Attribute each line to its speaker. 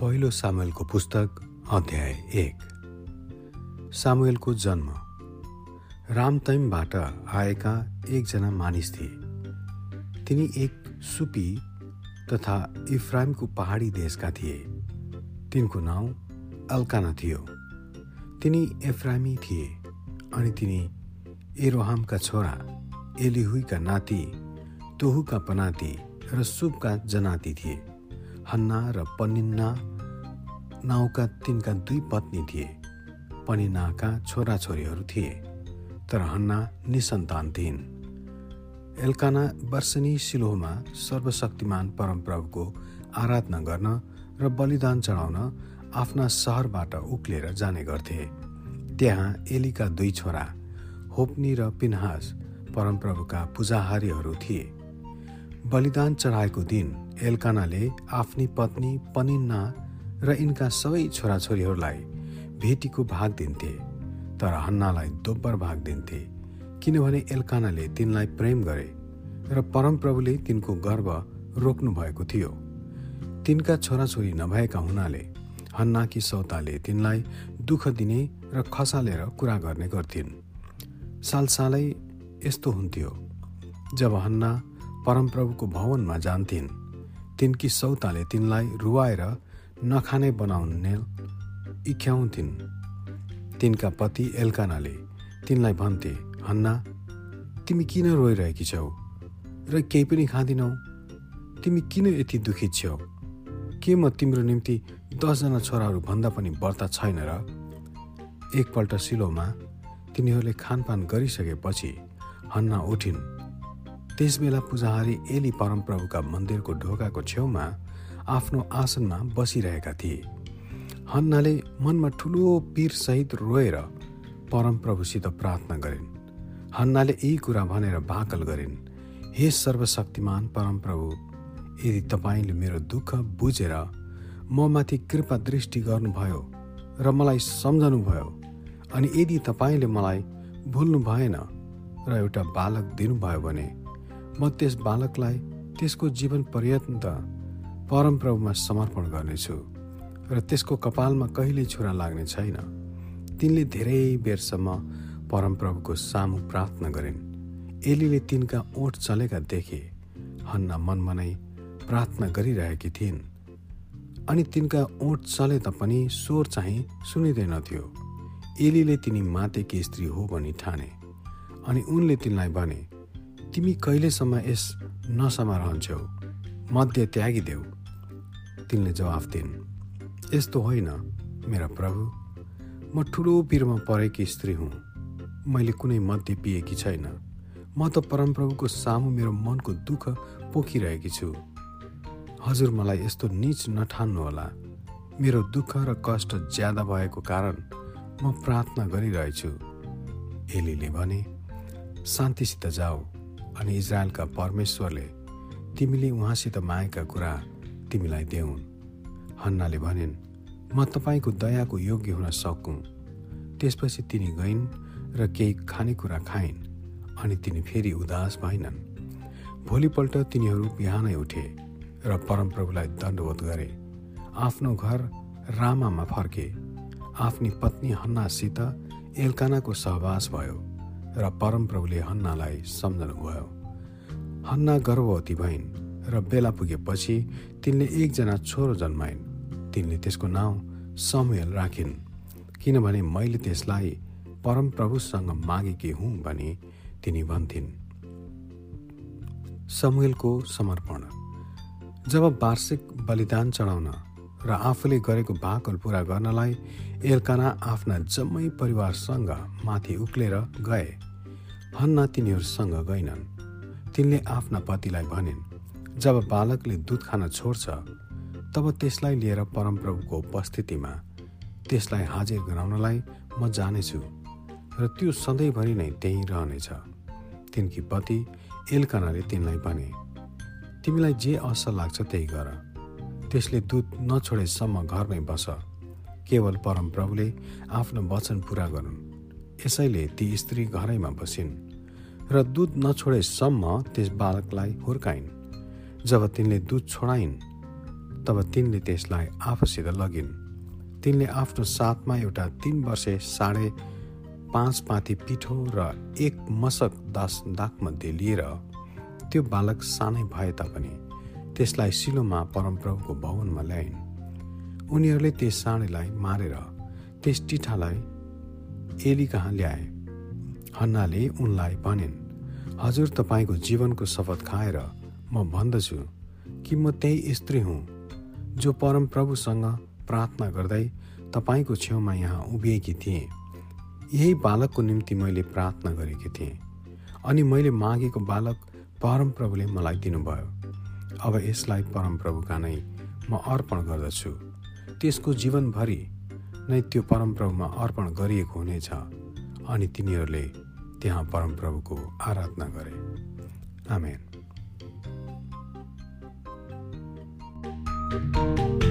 Speaker 1: पहिलो सामुएलको पुस्तक अध्याय एक। सामुएलको जन्म। रामतैमबाट आएका एकजना मानिस थिए। तिनी एक सुपी तथा इफ्राइमको पहाडी देशका थिए। तिनको नाउँ अल्काना थियो। तिनी एफ्राइमी थिए अनि तिनी एरोहामका छोरा एलिहुईका नाति तोहुका पनाति र सुबका जनाति थिए। हन्ना र पनिन्ना नाउँका तिनका दुई पत्नी थिए। पनिनाका छोराछोरीहरू थिए तर हन्ना निसन्तान थिइन्। एल्काना वर्षनी सिलोहमा सर्वशक्तिमान परमप्रभुको आराधना गर्न र बलिदान चढाउन आफ्ना सहरबाट उक्लेर जाने गर्थे। त्यहाँ एलीका दुई छोरा होप्नी र पिन्हास परमप्रभुका पूजाहारीहरू थिए। बलिदान चढाएको दिन एल्कानाले आफ्नी पत्नी पनिन्ना र यिनका सबै छोराछोरीहरूलाई भेटीको भाग दिन्थे तर हन्नालाई दोब्बर भाग दिन्थे किनभने एल्कानाले तिनलाई प्रेम गरे र परमप्रभुले तिनको गर्व रोक्नु भएको थियो। तिनका छोराछोरी नभएका हुनाले हन्नाकी सौताले तिनलाई दुःख दिने र खसालेर कुरा गर्ने गर्थिन्। सालसालै यस्तो हुन्थ्यो जब हन्ना परमप्रभुको भवनमा जान्थिन्। तिनकी सौताले तिनलाई रुवाएर नखाने बनाउने इख्याउँथिन् तिनका पति एल्कानाले तिनलाई भन्थे हन्ना तिमी किन रोइरहेकी छौ? र केही पनि खाँदिनौ? तिमी किन यति दुखित छौ? के म तिम्रो निम्ति दसजना छोराहरू भन्दा पनि व्रता छैन र? एकपल्ट सिलोमा तिनीहरूले खानपान गरिसकेपछि हन्ना उठिन्। त्यसबेला पुजाहारी एली परमप्रभुका मन्दिरको ढोकाको छेउमा आफ्नो आसनमा बसिरहेका थिए। हन्नाले मनमा ठुलो सहित रोएर परमप्रभुसित प्रार्थना गरिन्। हन्नाले यी कुरा भनेर भाकल गरिन् हे सर्वशक्तिमान परमप्रभु यदि तपाईँले मेरो दुःख बुझेर म माथि कृपा दृष्टि गर्नुभयो र मलाई सम्झनुभयो अनि यदि तपाईँले मलाई भुल्नु भएन र एउटा बालक दिनुभयो भने म त्यस बालकलाई त्यसको जीवन पर्यन्त परमप्रभुमा समर्पण गर्नेछु र त्यसको कपालमा कहिल्यै छुरा लाग्ने छैन। तिनले धेरै बेरसम्म परमप्रभुको सामु प्रार्थना गरिन्। एलीले तिनका ओठ चलेका देखे हन्ना मनमा नै प्रार्थना गरिरहेकी थिइन्। अनि तिनका ओठ चले तापनि स्वर चाहिँ सुनिँदैनथ्यो एलीले तिनी मातेकी स्त्री हो भनी ठाने। अनि उनले तिनलाई भने तिमी कहिलेसम्म यस नसामा रहन्छौ? मध्य त्यागिदेऊ। तिनले जवाफ दिन् यस्तो होइन मेरा प्रभु। म ठुलो पिरमा परेकी स्त्री हुँ। मैले कुनै मध्य पिएकी छैन। म त परमप्रभुको सामु मेरो मनको दुःख पोखिरहेकी छु। हजुर मलाई यस्तो निच नठान्नुहोला। मेरो दुःख र कष्ट ज्यादा भएको कारण म प्रार्थना गरिरहेछु। एलीले भने शान्तिसित जाऊ अनि इजरायलका परमेश्वरले तिमीले उहाँसित मागेका कुरा तिमीलाई देऊन्। हन्नाले भनिन् म तपाईँको दयाको योग्य हुन सकौँ। त्यसपछि तिनी गइन् र केही खानेकुरा खाइन् अनि तिनी फेरि उदास भएनन्। भोलिपल्ट तिनीहरू बिहानै उठे र परमप्रभुलाई दण्डवत गरे। आफ्नो घर रामामा फर्के। आफ्नी पत्नी हन्नासित एल्कानाको सहवास भयो र परमप्रभुले हन्नालाई सम्झनुभयो। हन्ना गर्भवती भइन्। र बेला पुगेपछि तिनले एकजना छोरो जन्माइन्। तिनले त्यसको नाउँ समुएल राखिन्। किनभने मैले त्यसलाई परमप्रभुसँग मागेकी हुँ भनी तिनी भन्थिन्। समुएलको समर्पण। जब वार्षिक बलिदान चढाउन र आफूले गरेको भाकल पुरा गर्नलाई एल्काना आफ्ना जम्मै परिवारसँग माथि उक्लेर गए। हन्ना तिनीहरूसँग गइनन् तिनले आफ्ना पतिलाई भनिन् जब बालकले दुध खान छोड्छ तब त्यसलाई लिएर परमप्रभुको उपस्थितिमा त्यसलाई हाजिर गराउनलाई म जानेछु र त्यो सधैँभरि नै त्यहीँ रहनेछ। तिनकी पति एल्कानाले तिनलाई भने तिमीलाई जे असल लाग्छ त्यही गर। त्यसले दुध नछोडेसम्म घरमै बस। केवल परमप्रभुले आफ्नो वचन पुरा गरून् यसैले ती स्त्री घरैमा बसिन् र दुध नछोडेसम्म त्यस बालकलाई हुर्काइन्। जब तिनले दुध छोडाइन् तब तिनले त्यसलाई आफूसित लगिन्। तिनले आफ्नो साथमा एउटा तिन वर्षे साढे पाँच पाथी पिठो र एक मसक दास दागमध्ये लिएर त्यो बालक सानै भए तापनि त्यसलाई सिलोमा परमप्रभुको भवनमा ल्याइन्। उनीहरूले त्यस साँडेलाई मारेर त्यस टिठालाई एली कहाँ ल्याए। हन्नाले उनलाई भनिन् हजुर तपाईँको जीवनको शपथ खाएर म भन्दछु कि म त्यही स्त्री हुँ जो परमप्रभुसँग प्रार्थना गर्दै तपाईँको छेउमा यहाँ उभिएकी थिएँ। यही बालकको निम्ति मैले प्रार्थना गरेकी थिएँ अनि मैले मागेको बालक परमप्रभुले मलाई दिनुभयो। अब यसलाई परमप्रभुका नै म अर्पण गर्दछु। त्यसको जीवनभरि नै त्यो परमप्रभुमा अर्पण गरिएको हुनेछ अनि तिनीहरूले त्यहाँ परमप्रभुको आराधना गरे। आमेन। Música